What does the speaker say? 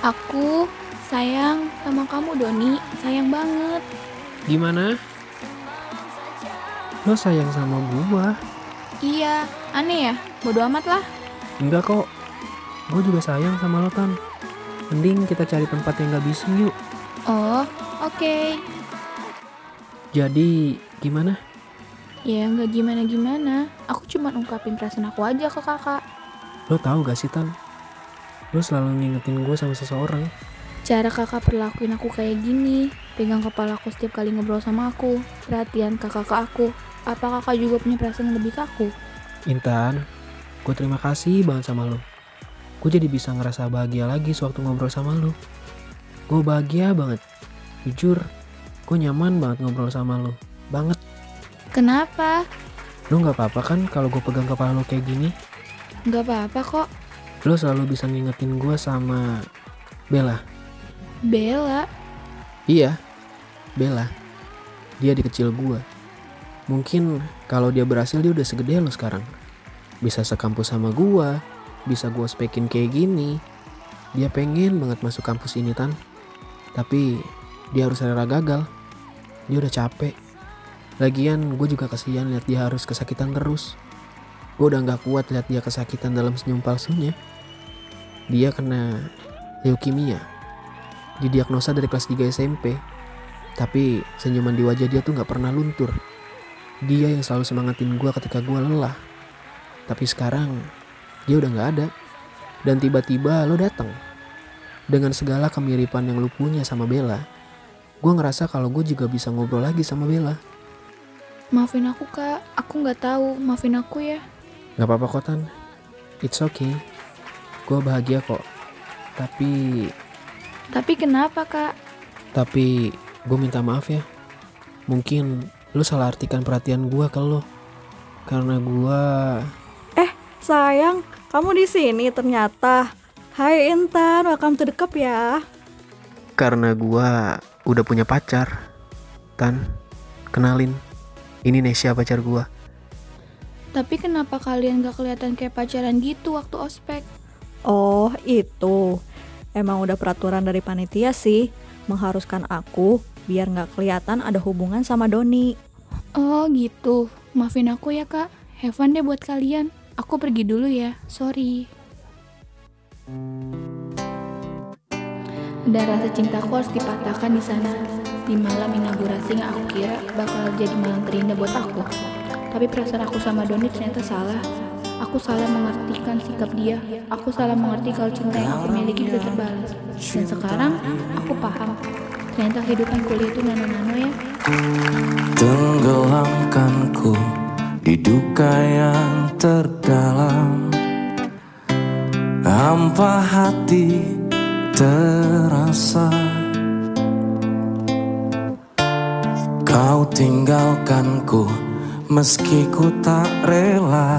Aku sayang sama kamu Doni, sayang banget. Gimana? Lo sayang sama gua? Iya, aneh ya? Bodo amat lah. Enggak kok. Gue juga sayang sama lo, Tan. Mending kita cari tempat yang gak bising yuk. Oh, oke. Jadi, gimana? Ya nggak gimana-gimana. Aku cuma ungkapin perasaan aku aja ke kakak. Lo tahu gak sih, Tan? Lo selalu ngingetin gue sama seseorang. Cara kakak perlakuin aku kayak gini, pegang kepala aku setiap kali ngobrol sama aku, perhatian kakak ke aku. Apa kakak juga punya perasaan yang lebih ke aku? Intan, gue terima kasih banget sama lo. Gue jadi bisa ngerasa bahagia lagi sewaktu ngobrol sama lo. Gue bahagia banget. Jujur, gue nyaman banget ngobrol sama lo. Banget. Kenapa? Lo gak apa-apa kan kalau gue pegang kepala lo kayak gini? Nggak apa-apa kok. Lo selalu bisa ngingetin gue sama Bella. Bella, Iya, Bella. Dia di kecil gue. Mungkin kalau dia berhasil dia udah segede lo sekarang. Bisa sekampus sama gue, bisa gue spekin kayak gini. Dia pengen banget masuk kampus ini tan. Tapi dia harus rela gagal. Dia udah capek. Lagian gue juga kasihan lihat dia harus kesakitan terus. Gue udah gak kuat lihat dia kesakitan dalam senyum palsunya. Dia kena leukemia. Didiagnosa dari kelas 3 SMP. Tapi senyuman di wajah dia tuh gak pernah luntur. Dia yang selalu semangatin gue ketika gue lelah. Tapi sekarang dia udah gak ada. Dan tiba-tiba lo datang. Dengan segala kemiripan yang lo punya sama Bella. Gue ngerasa kalau gue juga bisa ngobrol lagi sama Bella. maafin aku kak. Aku nggak tahu. Maafin aku ya. Gak apa-apa kok Tan. It's okay. Gue bahagia kok. Tapi, Tapi kenapa kak? tapi gue minta maaf ya. Mungkin lo salah artikan perhatian gue ke lo. Karena gue Sayang, kamu di sini ternyata. Hai Intan, welcome to the cup ya. Karena gua udah punya pacar. Tan, kenalin. Ini Nesya pacar gua. Tapi kenapa kalian gak kelihatan kayak pacaran gitu waktu ospek? Oh, itu. Emang udah peraturan dari panitia sih, mengharuskan aku biar nggak kelihatan ada hubungan sama Doni. Oh gitu. Maafin aku ya kak. Have fun deh buat kalian. Aku pergi dulu ya. Sorry. Dan rasa cintaku harus dipatahkan di sana. Di malam inaugurasi yang aku kira bakal jadi malam terindah buat aku. Tapi perasaan aku sama Doni ternyata salah. Aku salah mengartikan sikap dia. Aku salah mengerti kalau cinta yang aku miliki bisa terbalas. Dan sekarang aku paham. Ternyata kehidupan kuliah itu nano-nano ya. Tenggelamkanku di duka yang terdalam Hampa hati terasa Kau tinggalkanku meski ku tak rela